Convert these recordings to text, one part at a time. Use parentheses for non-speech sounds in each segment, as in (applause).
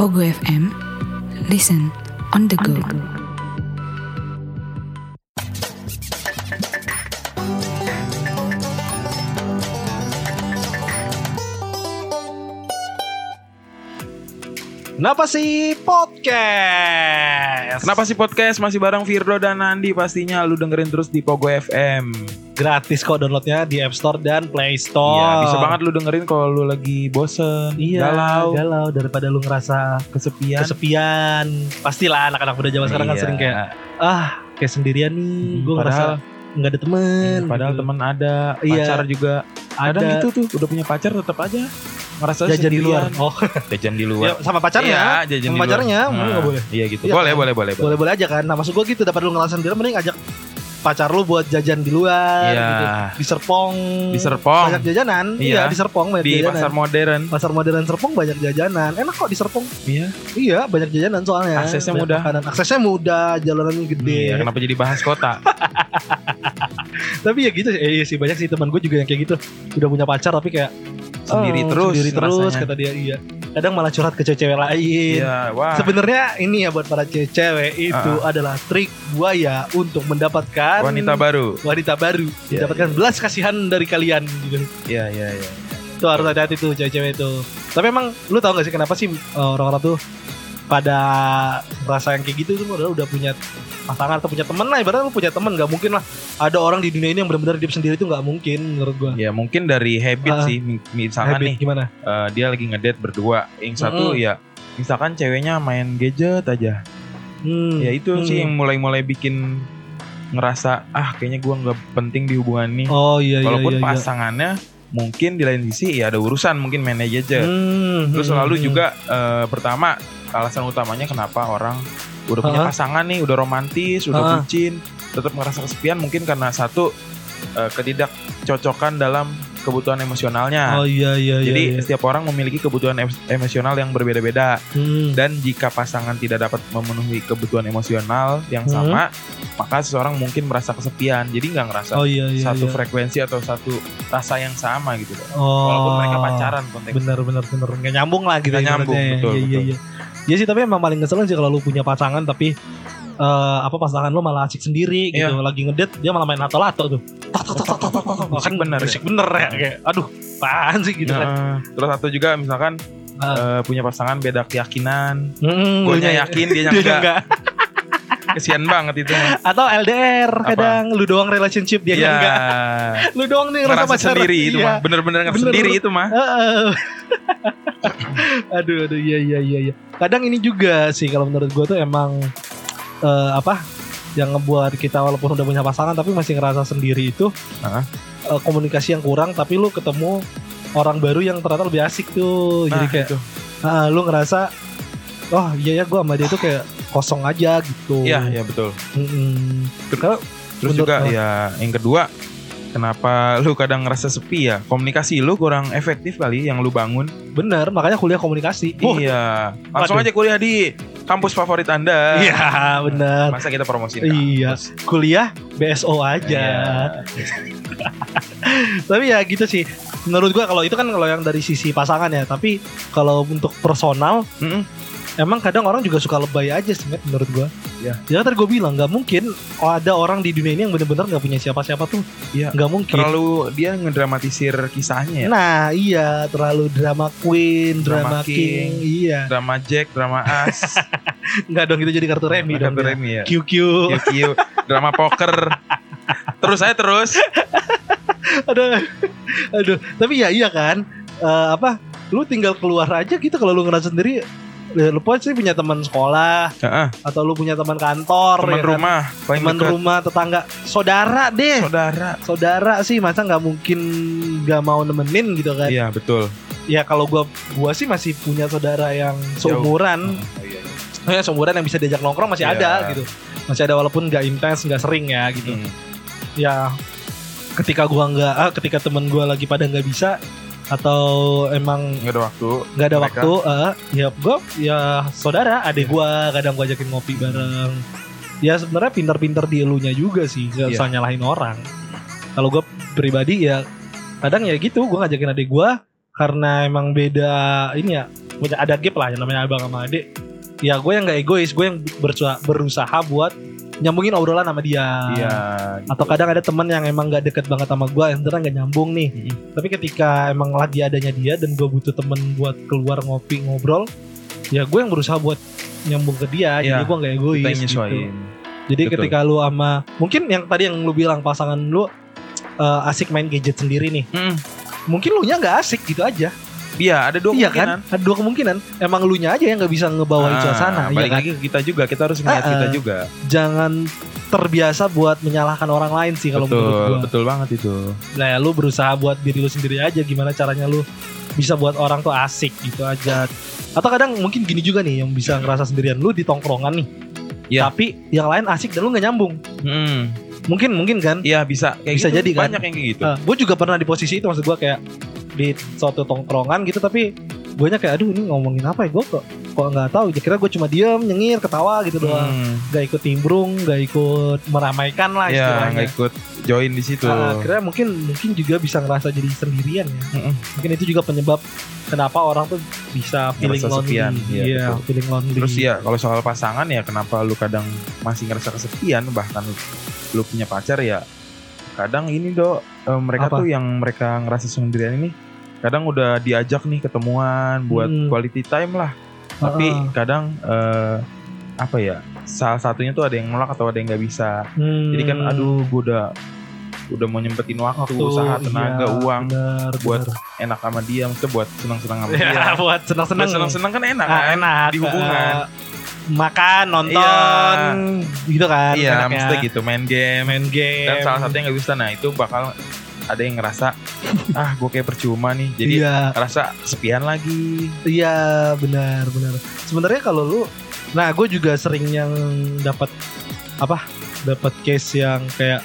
Pogo FM. Listen on the go. Kenapa sih podcast? Kenapa sih podcast masih bareng Firdo dan Nandi pastinya lu dengerin terus di Pogo FM. Gratis kok downloadnya di App Store dan Play Store. Iya, bisa banget lu dengerin kalau lu lagi bosen, Iya, galau, galau daripada lu ngerasa kesepian. kesepian. Pastilah anak-anak muda zaman sekarang kan Iya. sering kayak ah kayak sendirian nih, Hmm, gue ngerasa padahal nggak ada temen. padahal gitu. teman ada, Iya. pacar juga. Kadang ada gitu tuh, udah punya pacar tetap aja ngerasa jajan di luar. Oh, (laughs) Jajan di ya, luar. sama pacarnya. Iya, jajan sama di luar. pacarnya, Nah, nggak boleh? Iya gitu. Iya boleh, kan? boleh, boleh, boleh. Boleh-boleh aja kan. Nah, maksud gue gitu daripada lu ngerasa sendirian mending ajak pacar lu buat jajan di luar Iya. gitu. Di Serpong. Di Serpong, Banyak jajanan. Iya. Iya, di Serpong banyak di jajanan. pasar modern. Pasar modern Serpong banyak jajanan. Enak kok di Serpong. Iya. Iya, banyak jajanan soalnya. Aksesnya Banyak mudah. makanan. Aksesnya mudah, jalanannya gede. Iya, kenapa jadi bahas kota? (laughs) Tapi ya gitu sih. Eh, iya sih banyak sih teman gue juga yang kayak gitu. Udah punya pacar tapi kayak Sendiri oh, terus sendiri terus rasanya. kata dia iya. Kadang malah curhat ke cewek lain. Iya, wah. Sebenarnya ini ya buat para cewek itu adalah trik buaya untuk mendapatkan Wanita baru. wanita baru, Iya, mendapatkan belas kasihan dari kalian gitu. Iya, iya, iya. Itu harus hati-hati tuh cewek-cewek itu. Tapi emang lu tau gak sih kenapa sih uh, orang-orang tuh pada rasa yang kayak gitu tuh udah udah punya pasangan atau punya temen lah ibaratnya lu punya temen gak mungkin lah ada orang di dunia ini yang benar-benar hidup sendiri itu nggak mungkin menurut gua Ya mungkin dari habit sih. Mi- Misalkan Habit nih gimana eh, dia lagi ngedate berdua. Yang satu Mm-mm. ya misalkan ceweknya main gadget aja. hmm. Ya itu sih Hmm. yang mulai-mulai bikin ngerasa ah kayaknya gua nggak penting di hubungan ini. oh iya iya Walaupun iya, iya. pasangannya mungkin di lain sisi ya ada urusan mungkin main gadget. Hmm, Terus hmm, selalu hmm. juga eh, pertama alasan utamanya kenapa orang udah punya pasangan nih, udah romantis, udah Ah. bucin, tetap merasa kesepian mungkin karena satu eh, ketidakcocokan dalam kebutuhan emosionalnya. oh iya iya Jadi iya, iya. setiap orang memiliki kebutuhan em- emosional yang berbeda-beda Hmm. dan jika pasangan tidak dapat memenuhi kebutuhan emosional yang Hmm. sama, maka seseorang mungkin merasa kesepian. Jadi nggak ngerasa oh iya iya satu iya. frekuensi atau satu rasa yang sama gitu oh. Walaupun mereka pacaran konteksnya. bener bener bener nggak nyambung lah gitu Nggak nyambung, ibaratnya. betul, iya, iya, betul. iya. Iya sih tapi emang paling ngeselin sih kalau lu punya pasangan tapi eh, apa pasangan lu malah asik sendiri gitu. Iya. lagi ngedate dia malah main lato-lato tuh. Kan bener ya. berisik bener ya kayak aduh apaan sih? gitu kan. Nah, terus satu juga misalkan eh, punya pasangan beda keyakinan, Hmm, gue yakin dia (laughs) dia enggak. Kesian banget itu. mah. atau LDR Apa? kadang lu doang relationship dia Iya. enggak lu doang nih ngerasa Ngerasa pacaran sendiri itu Iya. mah. Bener-bener ngerasa Bener. sendiri itu mah. (laughs) Aduh aduh iya iya iya iya kadang ini juga sih kalau menurut gue tuh emang eh, apa yang ngebuat kita walaupun udah punya pasangan tapi masih ngerasa sendiri itu eh, komunikasi yang kurang tapi lu ketemu orang baru yang ternyata lebih asik tuh jadi Nah, kayak itu. ah, lu ngerasa oh iya ya gue sama dia tuh kayak kosong aja gitu Iya, iya betul. Kalau- Terus Menurut- juga oh. ya yang kedua kenapa lu kadang ngerasa sepi ya? Komunikasi lu kurang efektif kali yang lu bangun. bener makanya kuliah komunikasi Oh, Iya. Langsung Waduh. aja kuliah di kampus favorit Anda. iya bener Masa kita promosiin Iya. kampus? kuliah BSO aja Iya. (laughs) tapi ya gitu sih menurut gua kalau itu kan kalau yang dari sisi pasangan ya tapi kalau untuk personal Mm-mm. Emang kadang orang juga suka lebay aja sih menurut gua Ya. ya tadi gue bilang nggak mungkin oh, ada orang di dunia ini yang bener-bener nggak punya siapa-siapa tuh Iya. nggak mungkin Terlalu dia ngedramatisir kisahnya ya. nah iya terlalu drama queen drama, Drama king. king. iya Drama Jack, drama As, (laughs) nggak dong itu jadi kartu remi dong kartu ya. remi ya. QQ QQ, drama poker. terus saya terus. (laughs) aduh aduh tapi ya iya kan Eh, apa lu tinggal keluar aja gitu kalau lu ngerasa sendiri Ya, lu pasti punya teman sekolah Heeh, atau lu punya teman kantor teman ya kan? rumah teman rumah tetangga saudara deh Saudara. saudara sih masa nggak mungkin nggak mau nemenin gitu kan Iya, betul. ya kalau gua gua sih masih punya saudara yang seumuran Oh, iya, iya. ya seumuran yang bisa diajak nongkrong masih Iya. ada gitu masih ada walaupun nggak intens nggak sering ya gitu Hmm. ya ketika gua nggak ah, ketika temen gua lagi pada nggak bisa atau emang Nggak ada waktu. nggak ada Mereka. waktu eh, ya gua ya saudara adik gua kadang gua ajakin ngopi bareng ya sebenarnya pinter-pinter di elunya juga sih nggak Iya. usah nyalahin orang kalau gua pribadi ya kadang ya gitu gua ngajakin adik gua karena emang beda ini ya punya ada gap lah yang namanya abang sama adik ya gue yang nggak egois gue yang berusaha, berusaha buat nyambungin obrolan sama dia Iya. atau kadang ada teman yang emang nggak deket banget sama gue yang ternyata nggak nyambung nih Mm-mm. tapi ketika emang lagi adanya dia dan gue butuh temen buat keluar ngopi ngobrol ya gue yang berusaha buat nyambung ke dia jadi Iya, gue nggak egois kita gitu. jadi Betul. ketika lu sama mungkin yang tadi yang lu bilang pasangan lu eh, asik main gadget sendiri nih Mm-mm. mungkin lu nya nggak asik gitu aja Iya, ada dua iya kemungkinan. kan ada dua kemungkinan emang lu nya aja yang nggak bisa ngebawain Ah, suasana iya balik kan? lagi ke kita juga, kita harus ngeliat Ah, kita ah. juga. jangan terbiasa buat menyalahkan orang lain sih kalau menurut betul, gua betul banget itu. Nah, ya lu berusaha buat diri lu sendiri aja gimana caranya lu bisa buat orang tuh asik gitu aja. Atau kadang mungkin gini juga nih yang bisa ngerasa sendirian lu di tongkrongan nih. Iya. Tapi yang lain asik dan lu nggak nyambung. Mm. Mungkin mungkin kan. Iya bisa, kayak Bisa gitu. jadi kan? Banyak yang kayak gitu. gue juga pernah di posisi itu maksud gue kayak di suatu tongkrongan gitu tapi gue kayak aduh ini ngomongin apa ya gue kok kok nggak tahu kira gue cuma diem nyengir ketawa gitu doang Hmm. nggak ikut timbrung nggak ikut meramaikan lah Iya, istilahnya nggak ikut join di situ. Nah, akhirnya mungkin mungkin juga bisa ngerasa jadi sendirian ya. Mm-mm. Mungkin itu juga penyebab kenapa orang tuh bisa feeling Ngerasa lonely. sepian, Iya, betul. feeling lonely. Terus ya kalau soal pasangan ya kenapa lu kadang masih ngerasa kesepian bahkan lu punya pacar ya kadang ini dok eh, mereka Apa? tuh yang mereka ngerasa sendirian ini kadang udah diajak nih ketemuan buat Hmm. quality time lah tapi Heeh. kadang eh, apa ya salah satunya tuh ada yang nolak atau ada yang nggak bisa Hmm, jadi kan aduh gue udah udah mau nyempetin waktu, usaha tenaga iya, uang benar, buat benar. enak sama dia maksudnya buat senang-senang sama ya, (laughs) dia buat senang-senang. buat senang-senang kan enak Ah, kan enak di hubungan. Eh, makan, nonton, gitu kan. iya enaknya. maksudnya gitu main game Main game. dan salah satu yang nggak bisa nah itu bakal ada yang ngerasa ah gue kayak percuma nih jadi Iya, ngerasa kesepian lagi iya benar, benar. Sebenarnya kalau lu nah gue juga sering yang dapat apa? Dapat case yang kayak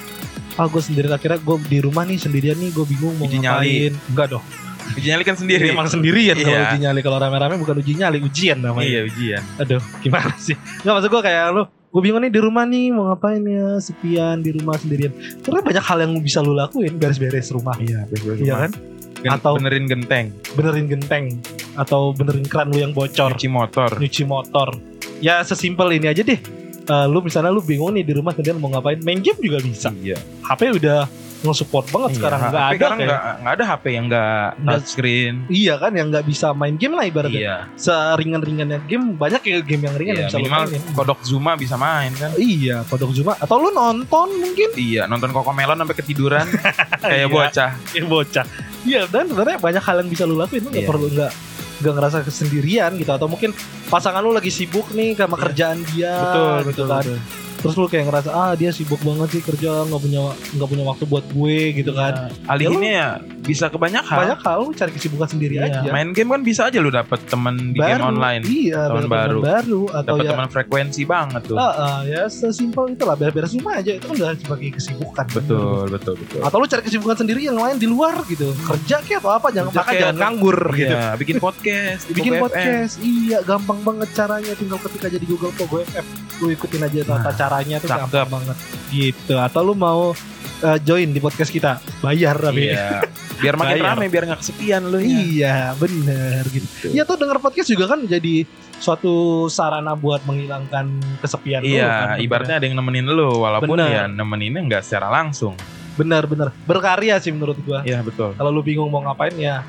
ah gue sendiri akhirnya gue di rumah nih sendirian nih gue bingung mau Uji ngapain nyali. enggak dong uji nyali kan sendiri. Emang sendirian kalau Iya. uji nyali. Kalau rame-rame bukan uji nyali ujian namanya. Iya ujian. Aduh gimana sih? Nggak maksud gue kayak lu gue bingung nih di rumah nih mau ngapain ya? Sepian di rumah sendirian. Karena banyak hal yang bisa lu lakuin beres-beres rumah. Iya betul iya kan? Gen- Atau- benerin genteng. benerin genteng. Atau benerin keran lu yang bocor. Cuci motor. Nyuci motor. Ya sesimpel ini aja deh. Eh, lu misalnya lu bingung nih di rumah sendirian mau ngapain main game juga bisa. Iya. HP udah nge-support banget Iya, sekarang nggak ada sekarang kayak- nggak ada HP yang nggak touchscreen iya kan yang nggak bisa main game lah ibaratnya iya seringan-ringannya game banyak ya game yang ringan iya yang bisa lu minimal mainin. kodok Zuma bisa main kan Iya, kodok Zuma atau lu nonton mungkin iya nonton Cocomelon sampai ketiduran (laughs) kayak Iya. bocah yang bocah. Iya, dan sebenarnya banyak hal yang bisa lu lakuin, lu nggak Iya. perlu nggak nggak ngerasa kesendirian gitu atau mungkin pasangan lu lagi sibuk nih sama Iya. kerjaan dia betul gitu betul, kan. betul. Terus lu kayak ngerasa ah dia sibuk banget sih kerja nggak punya nggak punya waktu buat gue gitu kan. alihinnya ya bisa ke banyak hal. Banyak hal lu cari kesibukan sendiri Iya, aja. main game kan bisa aja lu dapet temen di game online. Iya, Teman bener-bener baru. baru atau dapet ya teman frekuensi banget tuh. Ah, ah, ya sesimpel itulah beres-beres rumah aja itu kan udah sebagai kesibukan. betul betul betul. Atau lu cari kesibukan sendiri yang lain di luar gitu kerja kayak atau apa jangan Kerja jangan nganggur gitu. Iya, (laughs) bikin podcast bikin podcast iya gampang banget caranya tinggal ketik aja di Google Pogo FM lu ikutin aja tata Nah, caranya tuh cakep. gampang banget gitu atau lu mau uh, join di podcast kita bayar tapi Iya. (laughs) Biar makin Bayar. rame, biar nggak kesepian lu ya. iya bener gitu iya tuh denger podcast juga kan jadi suatu sarana buat menghilangkan kesepian lu Iya, kan, ibaratnya ada yang nemenin lu walaupun Bener. ya nemeninnya nggak secara langsung. bener berkarya sih menurut gua Iya, betul. kalau lu bingung mau ngapain ya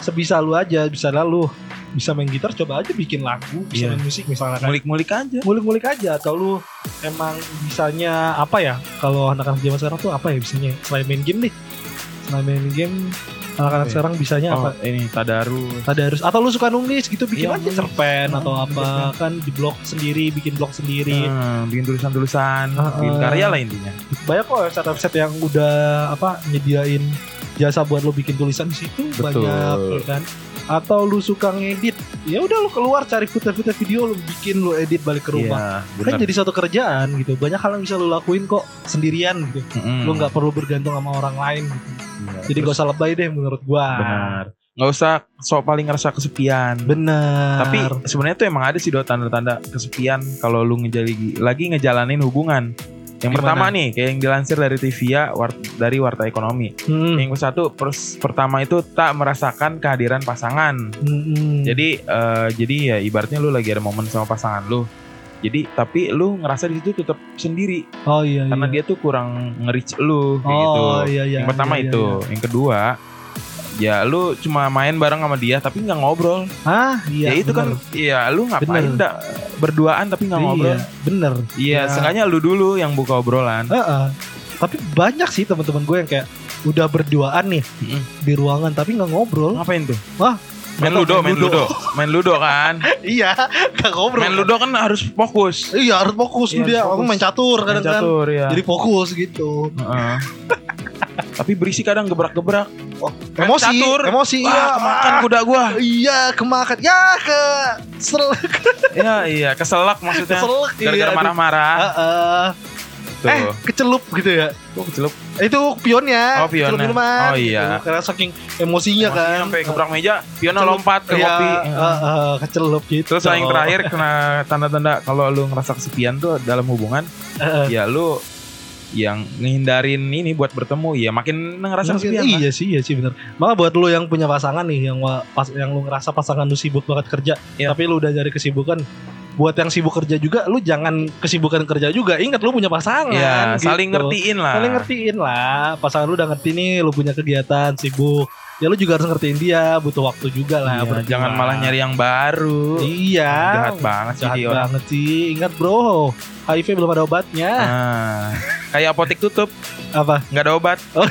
sebisa lu aja bisa lu bisa main gitar coba aja bikin lagu bisa Iya. main musik misalnya kan Mulik-mulik aja. ngulik-ngulik aja atau lu emang bisanya apa ya kalau anak-anak zaman sekarang tuh apa ya bisanya selain main game deh selain main game anak-anak Oke. sekarang bisanya Oh, apa ini tadarus. ada harus atau lu suka nulis gitu bikin Iya, aja cerpen atau apa kan di blog sendiri bikin blog sendiri Hmm, bikin tulisan-tulisan, Ah, bikin ah. karya lah intinya. banyak kok website-website yang udah apa nyediain jasa buat lo bikin tulisan di situ Betul. banyak ya kan atau lu suka ngedit ya udah lu keluar cari footage-footage video lu bikin lu edit balik ke rumah Iya, kan jadi satu kerjaan gitu banyak hal yang bisa lu lakuin kok sendirian gitu Mm-mm. lu nggak perlu bergantung sama orang lain gitu. Iya, jadi terus gak usah lebay deh menurut gua benar. Nggak usah sok paling ngerasa kesepian. bener Tapi sebenarnya tuh emang ada sih do tanda-tanda kesepian kalau lu ngejali lagi ngejalanin hubungan. Yang Gimana? pertama nih, kayak yang dilansir dari Tvia war- dari Warta Ekonomi. Hmm. Yang satu pers- pertama itu tak merasakan kehadiran pasangan. Hmm. Jadi eh, jadi ya ibaratnya lu lagi ada momen sama pasangan lu. Jadi tapi lu ngerasa di situ tetap sendiri oh iya, iya. karena dia tuh kurang nge-reach lu kayak oh gitu. iya iya. yang pertama iya, iya, itu, iya. yang kedua ya lu cuma main bareng sama dia tapi nggak ngobrol. Ah iya. ya itu kan bener. ya lu ngapain Bener. berduaan tapi nggak ngobrol. Iya, bener. Iya, Ya. sengaja lu dulu yang buka obrolan. Heeh. Tapi banyak sih teman-teman gue yang kayak udah berduaan nih Mm-mm. di ruangan tapi nggak ngobrol. Ngapain tuh? Wah, Main ludo, main ludo. (laughs) Main ludo kan. iya, nggak ngobrol. Main ludo kan harus fokus. Iya harus fokus Iya, dia. harus Aku fokus. main catur Main kadang kan. catur ya. Jadi fokus gitu. Heeh. (laughs) Tapi berisi kadang gebrak-gebrak. Main Emosi, catur. emosi. Wah, iya, kemakan ah, kuda gua. Iya, kemakan. Ya ke sel (laughs) Iya, iya, keselak maksudnya. keselak. Gara-gara iya, marah-marah. aduh. Heeh. Tuh. Eh, kecelup gitu ya. Kok kecelup? Itu pionnya. Oh, pionnya. Kecelup minuman, Oh, iya. gitu. Karena saking emosinya Emosinya kan. Sampai gebrak meja, Piona Kecelup. lompat ke Iya, kopi. heeh, kecelup gitu. Terus yang terakhir kena tanda-tanda kalau lu ngerasa kesepian tuh dalam hubungan, Heeh. ya lu yang ngehindarin ini buat bertemu ya makin ngerasa kesepian. lah. iya sih, iya sih bener. Malah buat lu yang punya pasangan nih, yang pas yang lu ngerasa pasangan lu sibuk banget kerja, Iya. tapi lu udah nyari kesibukan. Buat yang sibuk kerja juga, lu jangan kesibukan kerja juga. Ingat lu punya pasangan. Iya, gitu. saling ngertiin lah. Saling ngertiin lah. Pasangan lu udah ngerti nih, lu punya kegiatan sibuk. Ya lu juga harus ngertiin dia, butuh waktu juga lah. Iya, jangan malah nyari yang baru. Iya. Jahat banget sih Jahat banget sih. Ingat bro, HIV belum ada obatnya. Nah, kayak apotek tutup, Apa? nggak ada obat. Oh,